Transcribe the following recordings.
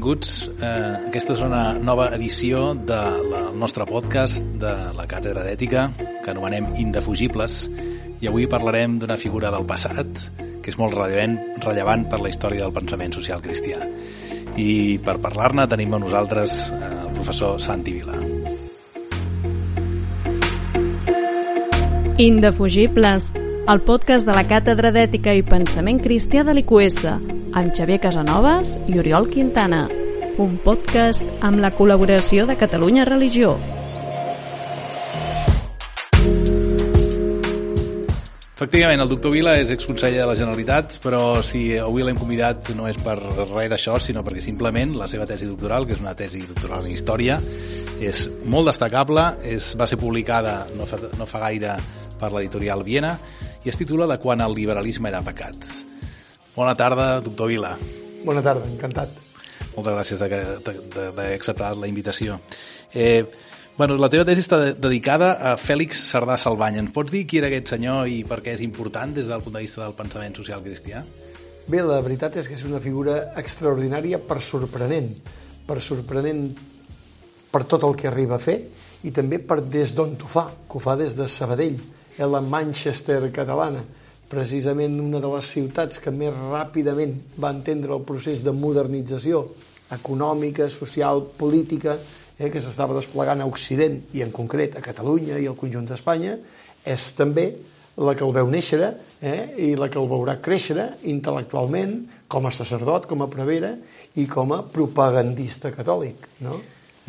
benvinguts. Eh, aquesta és una nova edició del de nostre podcast de la Càtedra d'Ètica, que anomenem Indefugibles, i avui parlarem d'una figura del passat que és molt rellevant, rellevant per la història del pensament social cristià. I per parlar-ne tenim a nosaltres eh, el professor Santi Vila. Indefugibles, el podcast de la Càtedra d'Ètica i Pensament Cristià de l'IQS, amb Xavier Casanovas i Oriol Quintana. Un podcast amb la col·laboració de Catalunya Religió. Efectivament, el doctor Vila és exconseller de la Generalitat, però si avui l'hem convidat no és per res d'això, sinó perquè simplement la seva tesi doctoral, que és una tesi doctoral en Història, és molt destacable, és, va ser publicada no fa, no fa gaire per l'editorial Viena i es titula de quan el liberalisme era pecat. Bona tarda, doctor Vila. Bona tarda, encantat. Moltes gràcies d'haver acceptat la invitació. Eh, bueno, la teva tesi està dedicada a Fèlix Cerdà Salvany. Ens pots dir qui era aquest senyor i per què és important des del punt de vista del pensament social cristià? Bé, la veritat és que és una figura extraordinària per sorprenent, per sorprenent per tot el que arriba a fer i també per des d'on t'ho fa, que ho fa des de Sabadell, a la Manchester catalana precisament una de les ciutats que més ràpidament va entendre el procés de modernització econòmica, social, política, eh, que s'estava desplegant a Occident i en concret a Catalunya i al conjunt d'Espanya, és també la que el veu néixer eh, i la que el veurà créixer intel·lectualment com a sacerdot, com a prevera i com a propagandista catòlic. No?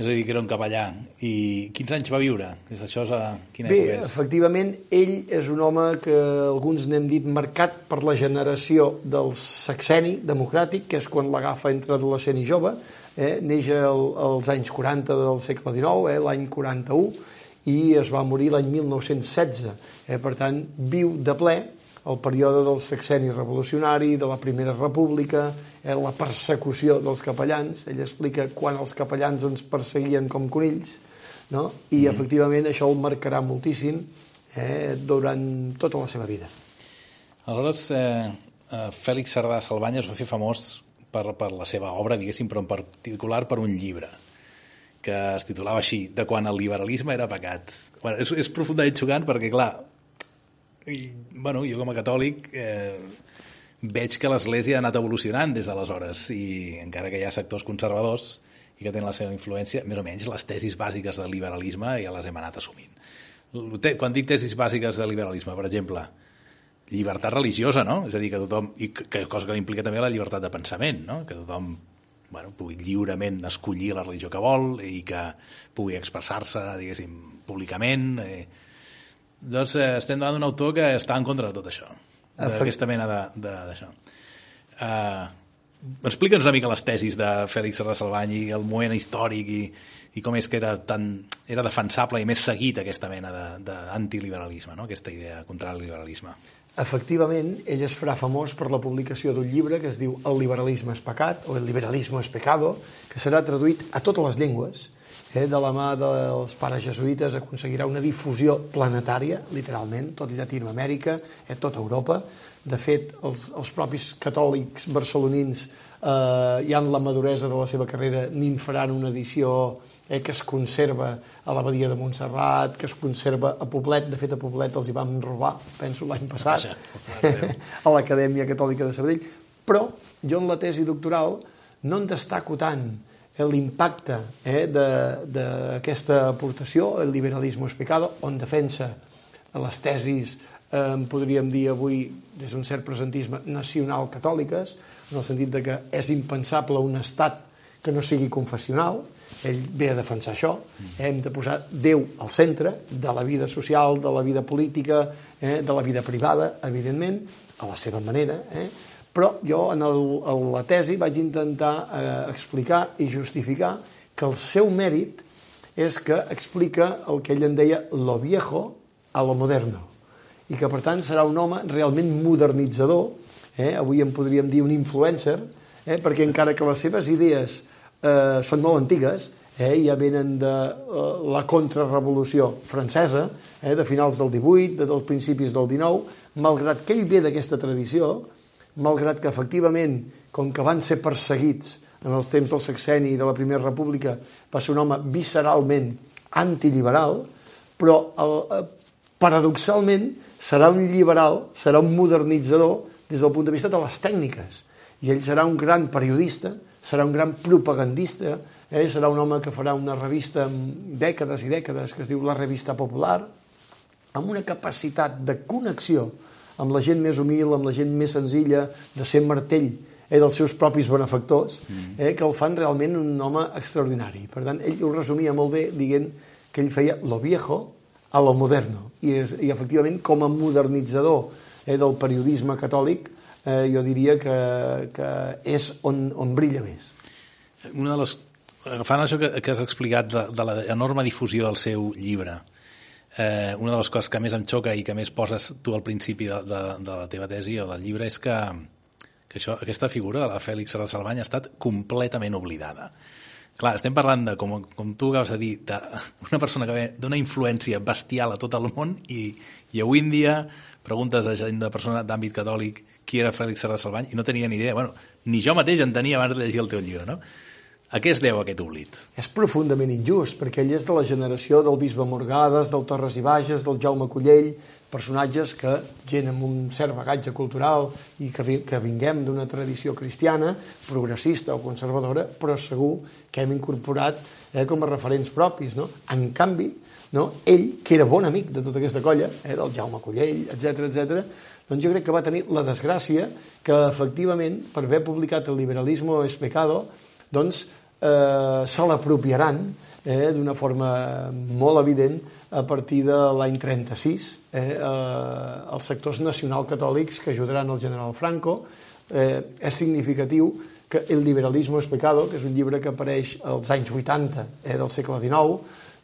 És a dir, que era un capellà. I quins anys va viure? És això és a... quina Bé, època és? efectivament, ell és un home que alguns n'hem dit marcat per la generació del sexeni democràtic, que és quan l'agafa entre adolescent i jove, eh? neix el, als anys 40 del segle XIX, eh? l'any 41, i es va morir l'any 1916. Eh? Per tant, viu de ple el període del sexeni revolucionari, de la Primera República, eh, la persecució dels capellans. Ell explica quan els capellans ens perseguien com conills, no? i mm. efectivament això el marcarà moltíssim eh, durant tota la seva vida. Aleshores, eh, eh, Fèlix Cerdà Salvany es va fer famós per, per la seva obra, diguéssim, però en particular per un llibre que es titulava així, de quan el liberalisme era pecat. Bueno, és, és profundament xocant perquè, clar, i, bueno, jo com a catòlic eh, veig que l'Església ha anat evolucionant des d'aleshores i encara que hi ha sectors conservadors i que tenen la seva influència, més o menys les tesis bàsiques del liberalisme ja les hem anat assumint. Quan dic tesis bàsiques del liberalisme, per exemple, llibertat religiosa, no? És a dir, que tothom, i que cosa que implica també la llibertat de pensament, no? Que tothom bueno, pugui lliurement escollir la religió que vol i que pugui expressar-se, diguéssim, públicament, eh, doncs eh, estem davant d'un autor que està en contra de tot això, d'aquesta mena d'això. Uh, Explica'ns una mica les tesis de Fèlix Serra Salvany i el moment històric i, i com és que era, tan, era defensable i més seguit aquesta mena d'antiliberalisme, no? aquesta idea contra el liberalisme. Efectivament, ell es farà famós per la publicació d'un llibre que es diu El liberalisme és pecat o El liberalismo és pecado, que serà traduït a totes les llengües eh, de la mà dels pares jesuïtes aconseguirà una difusió planetària, literalment, tot Llatinoamèrica, eh, tota Europa. De fet, els, els propis catòlics barcelonins eh, ja en la maduresa de la seva carrera n'hi faran una edició eh, que es conserva a l'abadia de Montserrat, que es conserva a Poblet, de fet a Poblet els hi vam robar, penso l'any passat, a l'Acadèmia Catòlica de Sabadell, però jo en la tesi doctoral no en destaco tant l'impacte eh, d'aquesta aportació, el liberalisme explicado, on defensa les tesis, eh, podríem dir avui, des d'un cert presentisme, nacional catòliques, en el sentit de que és impensable un estat que no sigui confessional, ell ve a defensar això, eh, hem de posar Déu al centre de la vida social, de la vida política, eh, de la vida privada, evidentment, a la seva manera, eh, però jo en, el, en la tesi vaig intentar eh, explicar i justificar que el seu mèrit és que explica el que ell en deia lo viejo a lo moderno i que per tant serà un home realment modernitzador, eh? avui en podríem dir un influencer, eh? perquè encara que les seves idees eh, són molt antigues, eh, ja venen de eh, la contrarrevolució francesa, eh, de finals del 18, de, dels principis del 19, malgrat que ell ve d'aquesta tradició, malgrat que efectivament, com que van ser perseguits en els temps del sexeni i de la Primera República va ser un home visceralment antiliberal, però el, eh, paradoxalment serà un liberal, serà un modernitzador des del punt de vista de les tècniques. I ell serà un gran periodista, serà un gran propagandista, eh? serà un home que farà una revista amb dècades i dècades que es diu La Revista Popular, amb una capacitat de connexió amb la gent més humil, amb la gent més senzilla, de ser martell eh, dels seus propis benefactors, mm. eh, que el fan realment un home extraordinari. Per tant, ell ho resumia molt bé dient que ell feia lo viejo a lo moderno. I, és, i efectivament, com a modernitzador eh, del periodisme catòlic, eh, jo diria que, que és on, on brilla més. Una de les, agafant això que, que has explicat de, de l'enorme difusió del seu llibre, eh, una de les coses que més em xoca i que més poses tu al principi de, de, de la teva tesi o del llibre és que, que això, aquesta figura de la Fèlix Sardà Salvany ha estat completament oblidada. Clar, estem parlant de, com, com tu acabes de dir, d'una persona que ve d'una influència bestial a tot el món i, i avui en dia preguntes a gent de persona d'àmbit catòlic qui era Fèlix Sardà Salvany i no tenia ni idea. Bueno, ni jo mateix en tenia abans de llegir el teu llibre, no? A què es deu aquest oblit? És profundament injust, perquè ell és de la generació del bisbe Morgades, del Torres i Bages, del Jaume Collell, personatges que, gent amb un cert bagatge cultural i que, que vinguem d'una tradició cristiana, progressista o conservadora, però segur que hem incorporat eh, com a referents propis. No? En canvi, no, ell, que era bon amic de tota aquesta colla, eh, del Jaume Collell, etc etc, doncs jo crec que va tenir la desgràcia que, efectivament, per haver publicat el Liberalismo es pecado, doncs eh, se l'apropiaran eh, d'una forma molt evident a partir de l'any 36 eh, eh, els sectors nacional-catòlics que ajudaran el general Franco. Eh, és significatiu que El liberalisme és pecado, que és un llibre que apareix als anys 80 eh, del segle XIX,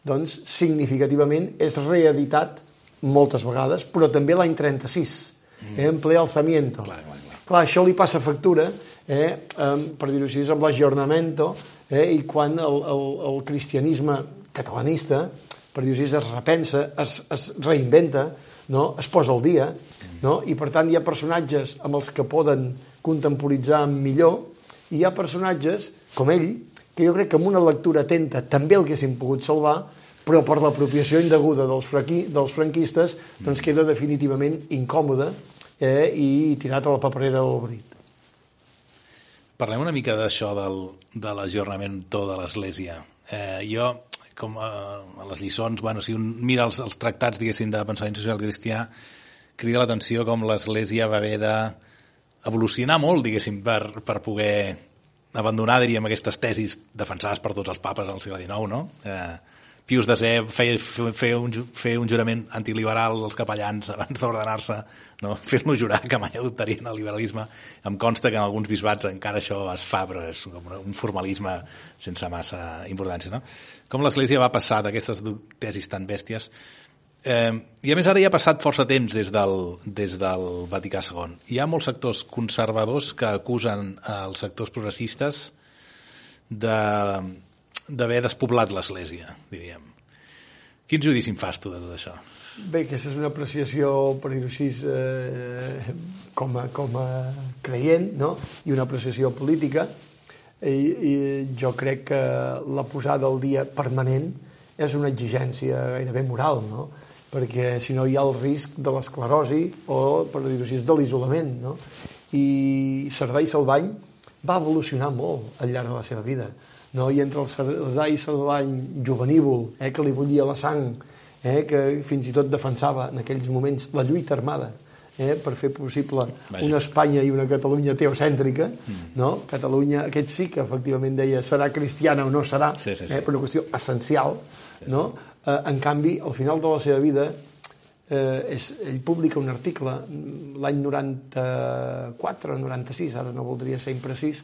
doncs significativament és reeditat moltes vegades, però també l'any 36, eh, en ple alzamiento. Clar, clar, clar. clar, això li passa factura, eh, per dir-ho així, amb l'aggiornamento, eh, i quan el, el, el cristianisme catalanista, per dir-ho així, es repensa, es, es reinventa, no? es posa al dia, no? i per tant hi ha personatges amb els que poden contemporitzar millor, i hi ha personatges, com ell, que jo crec que amb una lectura atenta també el haguessin pogut salvar, però per l'apropiació indeguda dels, fraqui, dels franquistes doncs queda definitivament incòmode eh, i tirat a la paperera del brit. Parlem una mica d'això de l'ajornamento de l'Església. Eh, jo, com a, a les lliçons, bueno, si un mira els, els tractats, diguéssim, de pensament social cristià, crida l'atenció com l'Església va haver de evolucionar molt, diguéssim, per, per poder abandonar, diríem, aquestes tesis defensades per tots els papes al segle XIX, no? Eh, Pius de Zé feia, feia, un, feia un jurament antiliberal als capellans abans d'ordenar-se, no? fer-lo jurar que mai adoptarien el liberalisme. Em consta que en alguns bisbats encara això es fa, però és com un formalisme sense massa importància. No? Com l'Església va passar d'aquestes tesis tan bèsties Eh, I a més ara ja ha passat força temps des del, des del Vaticà II. Hi ha molts sectors conservadors que acusen els sectors progressistes de, d'haver despoblat l'Església, diríem. Quin judici em fas tu de tot això? Bé, aquesta és una apreciació, per dir-ho així, eh, com, a, com a creient, no? i una apreciació política, I, i jo crec que la posada al dia permanent és una exigència gairebé moral, no? perquè si no hi ha el risc de l'esclerosi o, per dir-ho així, de l'isolament. No? I Cerdà i Salvany va evolucionar molt al llarg de la seva vida no? i entre el Cerdà i Salvany juvenívol, eh, que li bullia la sang, eh, que fins i tot defensava en aquells moments la lluita armada, eh, per fer possible Vaja. una Espanya i una Catalunya teocèntrica, mm. no? Catalunya, aquest sí que efectivament deia serà cristiana o no serà, sí, sí, sí. Eh, per una qüestió essencial, sí, no? Sí. Eh, en canvi, al final de la seva vida, eh, és, ell publica un article l'any 94 96, ara no voldria ser imprecís,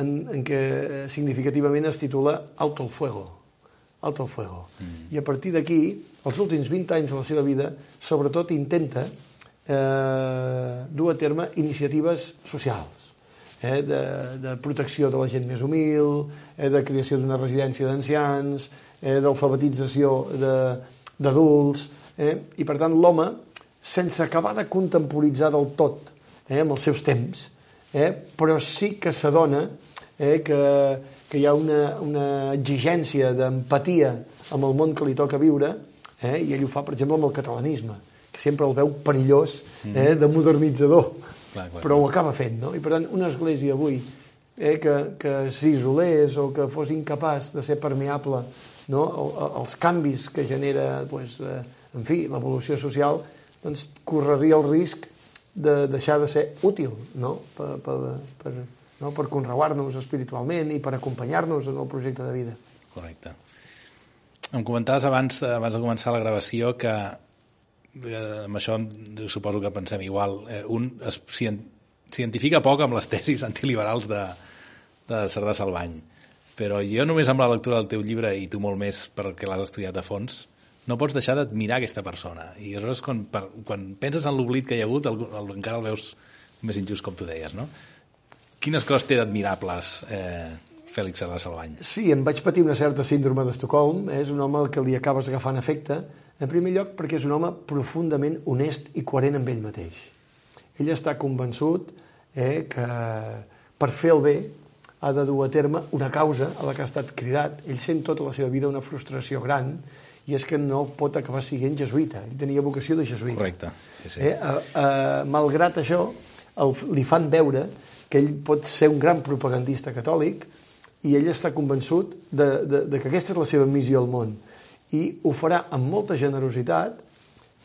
en, en què significativament es titula Alto el Fuego. Alto el Fuego. Mm. I a partir d'aquí, els últims 20 anys de la seva vida, sobretot intenta eh, dur a terme iniciatives socials, eh, de, de protecció de la gent més humil, eh, de creació d'una residència d'ancians, eh, d'alfabetització d'adults, eh, i per tant l'home, sense acabar de contemporitzar del tot eh, amb els seus temps, eh, però sí que s'adona eh, que, que hi ha una, una exigència d'empatia amb el món que li toca viure, eh, i ell ho fa, per exemple, amb el catalanisme, que sempre el veu perillós, eh, de modernitzador, Clar, clar, però ho acaba fent, no? I per tant, una església avui eh, que, que s'isolés o que fos incapaç de ser permeable no? als canvis que genera pues, eh, en fi, l'evolució social, doncs correria el risc de deixar de ser útil no? per, per, per, no? per conreuar-nos espiritualment i per acompanyar-nos en el projecte de vida. Correcte. Em comentaves abans, abans de començar la gravació que eh, amb això suposo que pensem igual. Eh, un es s'identifica poc amb les tesis antiliberals de, de Cerdà Salvany, però jo només amb la lectura del teu llibre, i tu molt més perquè l'has estudiat a fons, no pots deixar d'admirar aquesta persona. I aleshores, quan, per, quan penses en l'oblit que hi ha hagut, el, el, encara el veus més injust, com tu deies, no? Quines coses té d'admirables eh, Fèlix Cerdà Salvany? Sí, em vaig patir una certa síndrome d'Estocolm. És un home al que li acabes agafant efecte, en primer lloc perquè és un home profundament honest i coherent amb ell mateix. Ell està convençut eh, que per fer el bé ha de dur a terme una causa a la que ha estat cridat. Ell sent tota la seva vida una frustració gran i és que no pot acabar sent jesuïta. Ell tenia vocació de jesuïta. Correcte. Sí, sí. Eh, eh, eh, malgrat això, el, li fan veure que ell pot ser un gran propagandista catòlic i ell està convençut de, de, de que aquesta és la seva missió al món i ho farà amb molta generositat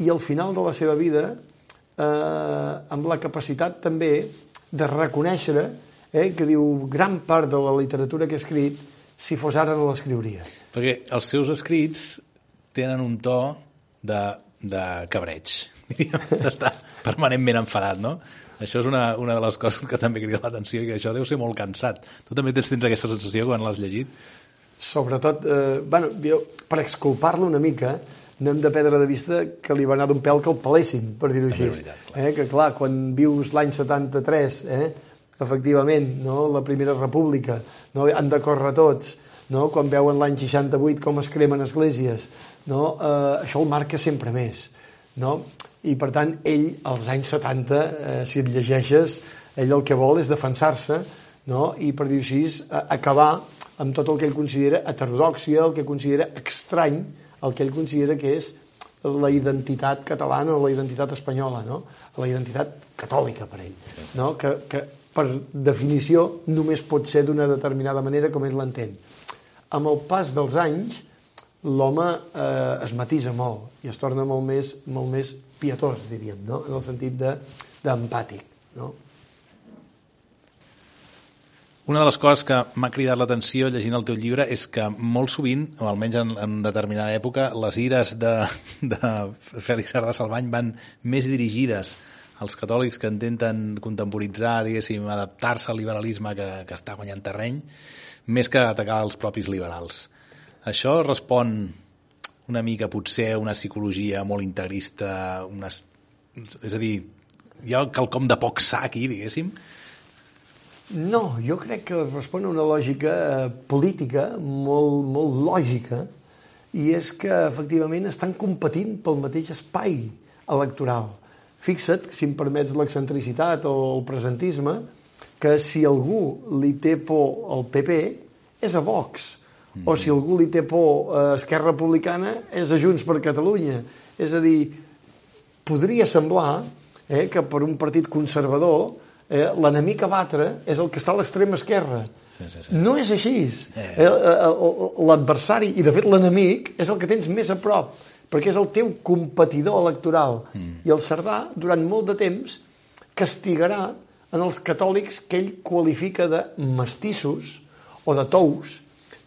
i al final de la seva vida eh, amb la capacitat també de reconèixer eh, que diu gran part de la literatura que ha escrit si fos ara no l'escriuria. Perquè els seus escrits tenen un to de, de cabreig, d'estar permanentment enfadat, no? Això és una, una de les coses que també crida l'atenció i que això deu ser molt cansat. Tu també tens, tens aquesta sensació quan l'has llegit? Sobretot, eh, bueno, jo, per exculpar-lo una mica, no hem de perdre de vista que li va anar d'un pèl que el pelessin, per dir-ho així. veritat, clar. Eh, que clar, quan vius l'any 73, eh, efectivament, no, la Primera República, no, han de córrer tots, no, quan veuen l'any 68 com es cremen esglésies, no, eh, això el marca sempre més. No? I per tant, ell, als anys 70, eh, si et llegeixes, ell el que vol és defensar-se no? i, per dir-ho així, acabar amb tot el que ell considera heterodòxia, el que considera estrany, el que ell considera que és la identitat catalana o la identitat espanyola, no? la identitat catòlica per ell, no? que, que per definició només pot ser d'una determinada manera com ell l'entén. Amb el pas dels anys, l'home eh, es matisa molt i es torna molt més, molt més pietós, diríem, no? en el sentit de- d'empàtic. No? Una de les coses que m'ha cridat l'atenció llegint el teu llibre és que molt sovint, o almenys en, en determinada època, les ires de, de Fèlix Sardà Salvany van més dirigides als catòlics que intenten contemporitzar, diguéssim, adaptar-se al liberalisme que, que està guanyant terreny, més que atacar els propis liberals. Això respon una mica, potser, a una psicologia molt integrista, unes... és a dir, hi ha quelcom de poc sa aquí, diguéssim? No, jo crec que respon a una lògica eh, política molt, molt lògica i és que efectivament estan competint pel mateix espai electoral. Fixa't, si em permets l'excentricitat o el presentisme, que si algú li té por al PP és a Vox, o si algú li té por a Esquerra Republicana és a Junts per Catalunya. És a dir, podria semblar eh, que per un partit conservador eh, l'enemic a batre és el que està a l'extrema esquerra. Sí, sí, sí. No és així. Eh, eh, L'adversari, i de fet l'enemic, és el que tens més a prop, perquè és el teu competidor electoral. Mm. I el Cerdà, durant molt de temps, castigarà en els catòlics que ell qualifica de mestissos o de tous,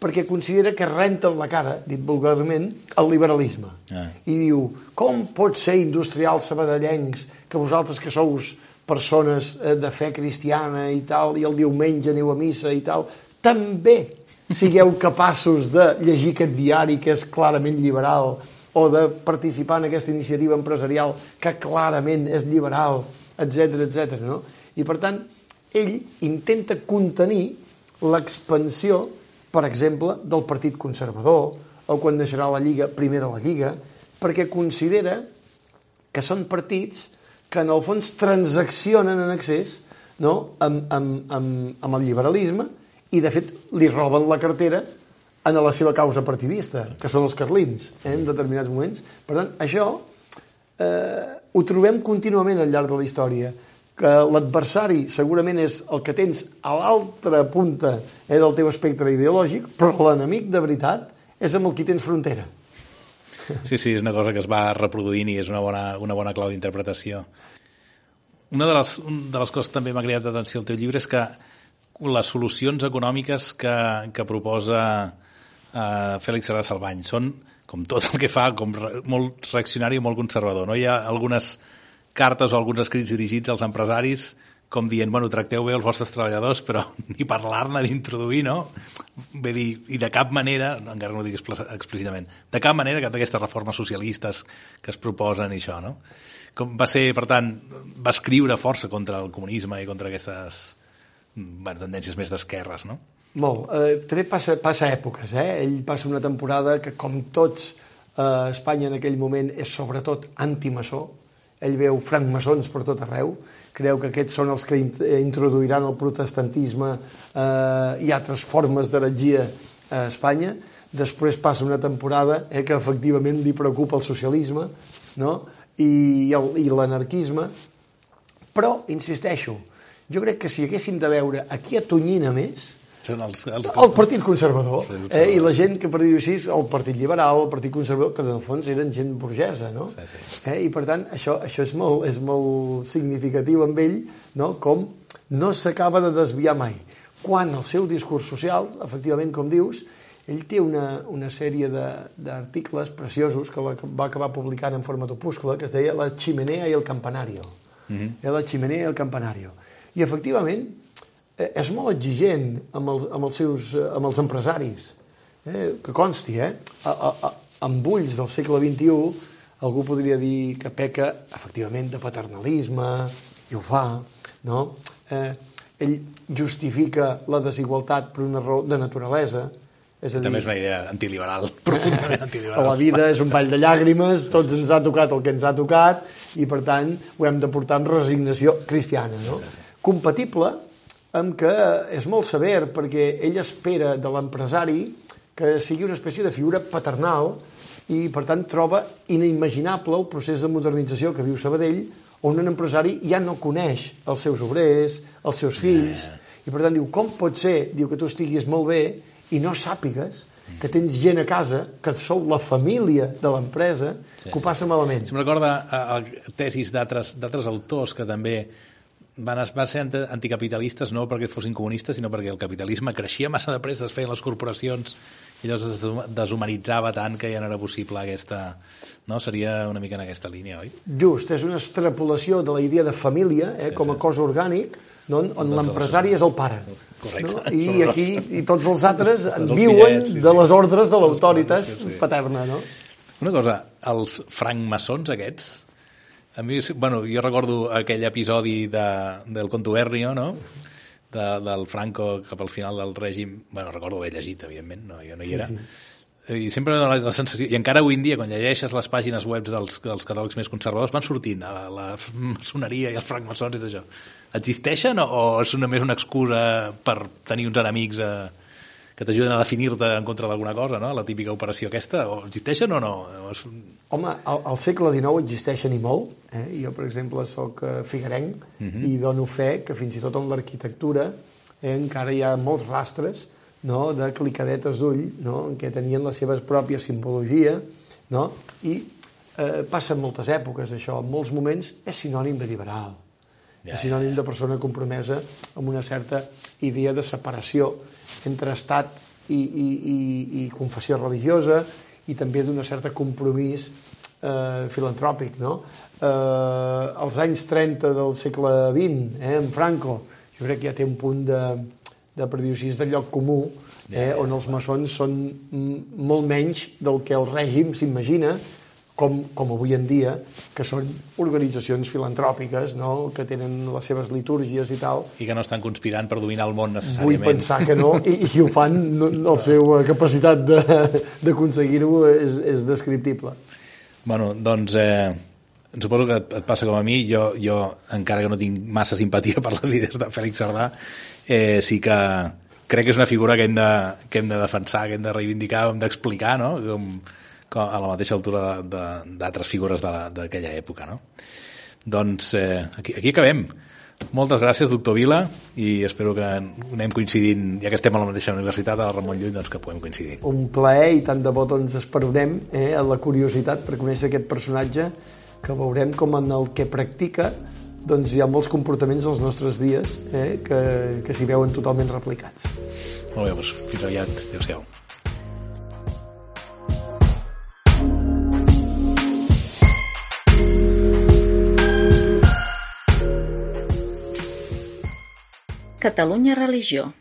perquè considera que renten la cara, dit vulgarment, al liberalisme. Ah. I diu, com pot ser industrials sabadellencs que vosaltres que sous persones eh, de fe cristiana i tal, i el diumenge aneu a missa i tal, també sigueu capaços de llegir aquest diari que és clarament liberal o de participar en aquesta iniciativa empresarial que clarament és liberal, etc etc. no? I per tant, ell intenta contenir l'expansió, per exemple, del Partit Conservador o quan naixerà la Lliga, primer de la Lliga, perquè considera que són partits que en el fons transaccionen en excés no? amb, amb, amb, amb el liberalisme i de fet li roben la cartera en la seva causa partidista, que són els carlins, eh, en determinats moments. Per tant, això eh, ho trobem contínuament al llarg de la història, que l'adversari segurament és el que tens a l'altra punta eh, del teu espectre ideològic, però l'enemic de veritat és amb el qui tens frontera. Sí, sí, és una cosa que es va reproduint i és una bona, una bona clau d'interpretació. Una de les, de les coses que també m'ha creat d'atenció al teu llibre és que les solucions econòmiques que, que proposa eh, Fèlix Serra Salvany són, com tot el que fa, com re, molt reaccionari i molt conservador. No? Hi ha algunes cartes o alguns escrits dirigits als empresaris com dient, bueno, tracteu bé els vostres treballadors, però ni parlar-ne d'introduir, no? Vull dir, i de cap manera, encara no ho dic explícitament, de cap manera cap d'aquestes reformes socialistes que es proposen i això, no? Com va ser, per tant, va escriure força contra el comunisme i contra aquestes bueno, tendències més d'esquerres, no? Molt. Eh, també passa, passa èpoques, eh? Ell passa una temporada que, com tots, eh, Espanya en aquell moment és sobretot antimaçó. Ell veu francmaçons per tot arreu, creu que aquests són els que introduiran el protestantisme eh, i altres formes d'heretgia a Espanya. Després passa una temporada eh, que efectivament li preocupa el socialisme no? i, i l'anarquisme, però, insisteixo, jo crec que si haguéssim de veure a qui atonyina més, són els, els... El Partit Conservador, eh? i la gent que, per dir-ho així, el Partit Liberal, el Partit Conservador, que en el fons eren gent burgesa, no? Sí, sí, sí. Eh? I per tant, això, això és, molt, és molt significatiu amb ell, no? com no s'acaba de desviar mai. Quan el seu discurs social, efectivament, com dius, ell té una, una sèrie d'articles preciosos que la, va acabar publicant en forma d'opúscula, que es deia La chimenea i el campanario. -huh. eh? La chimenea i el campanario. I, efectivament, és molt exigent amb, el, amb, els, seus, eh, amb els empresaris, eh? que consti, eh? A, a, a, amb ulls del segle XXI algú podria dir que peca efectivament de paternalisme, i ho fa, no? Eh, ell justifica la desigualtat per una raó de naturalesa, és a dir, També és una idea antiliberal, profundament antiliberal. La vida és un ball de llàgrimes, tots ens ha tocat el que ens ha tocat, i per tant ho hem de portar amb resignació cristiana, no? Compatible amb què és molt sever perquè ell espera de l'empresari que sigui una espècie de figura paternal i, per tant, troba inimaginable el procés de modernització que viu Sabadell on un empresari ja no coneix els seus obrers, els seus fills, i per tant diu, com pot ser, diu que tu estiguis molt bé i no sàpigues que tens gent a casa, que sou la família de l'empresa, sí, que ho passa sí. malament. Si em recorda a, a tesis d'altres autors que també van, van ser anticapitalistes no perquè fossin comunistes, sinó perquè el capitalisme creixia massa de pressa, es feien les corporacions i llavors es deshumanitzava tant que ja no era possible aquesta... No? Seria una mica en aquesta línia, oi? Just, és una extrapolació de la idea de família eh, sí, com a sí. cos orgànic on, on l'empresari és el pare. Correcte. No? I aquí i tots els altres tots viuen fillets, sí, de les ordres de l'autoritat sí, sí. paterna. No? Una cosa, els francmaçons aquests, a mi, bueno, jo recordo aquell episodi de, del Contubernio, no? De, del Franco cap al final del règim, bueno, recordo haver llegit, evidentment, no, jo no hi era, sí, sí. i sempre la, la sensació, i encara avui en dia, quan llegeixes les pàgines web dels, dels catòlics més conservadors, van sortint a la, la maçoneria i els francmaçons i tot això. Existeixen o, o és només una excusa per tenir uns enemics a, que t'ajuden a definir-te en contra d'alguna cosa, no? la típica operació aquesta, o existeixen o no? Home, al, al segle XIX existeixen i molt. Eh? Jo, per exemple, sóc eh, figuerenc uh mhm. -huh. i dono fe que fins i tot en l'arquitectura eh, encara hi ha molts rastres no? de clicadetes d'ull no? en què tenien la seva pròpia simbologia no? i eh, passen moltes èpoques això. En molts moments és sinònim de liberal. Ja, és sinònim de persona compromesa amb una certa idea de separació entre estat i, i, i, i confessió religiosa i també d'una certa compromís eh, filantròpic. No? Eh, als anys 30 del segle XX, eh, en Franco, jo crec que ja té un punt de, de així, de lloc comú, eh, on els maçons són molt menys del que el règim s'imagina, com, com avui en dia, que són organitzacions filantròpiques, no? que tenen les seves litúrgies i tal. I que no estan conspirant per dominar el món necessàriament. Vull pensar que no, i, i si ho fan, no, la seva capacitat d'aconseguir-ho és, és descriptible. Bueno, doncs eh, suposo que et passa com a mi, jo, jo encara que no tinc massa simpatia per les idees de Fèlix Sardà, eh, sí que crec que és una figura que hem de, que hem de defensar, que hem de reivindicar, hem d'explicar, no? Com, com a la mateixa altura d'altres figures d'aquella època, no? Doncs eh, aquí, aquí acabem. Moltes gràcies, doctor Vila, i espero que anem coincidint, ja que estem a la mateixa universitat, a la Ramon Llull, doncs que puguem coincidir. Un plaer i tant de bo doncs esperarem eh, a la curiositat per conèixer aquest personatge que veurem com en el que practica doncs hi ha molts comportaments dels nostres dies eh, que, que s'hi veuen totalment replicats. Molt bé, doncs fins aviat. Adéu-siau. Catalunya Religió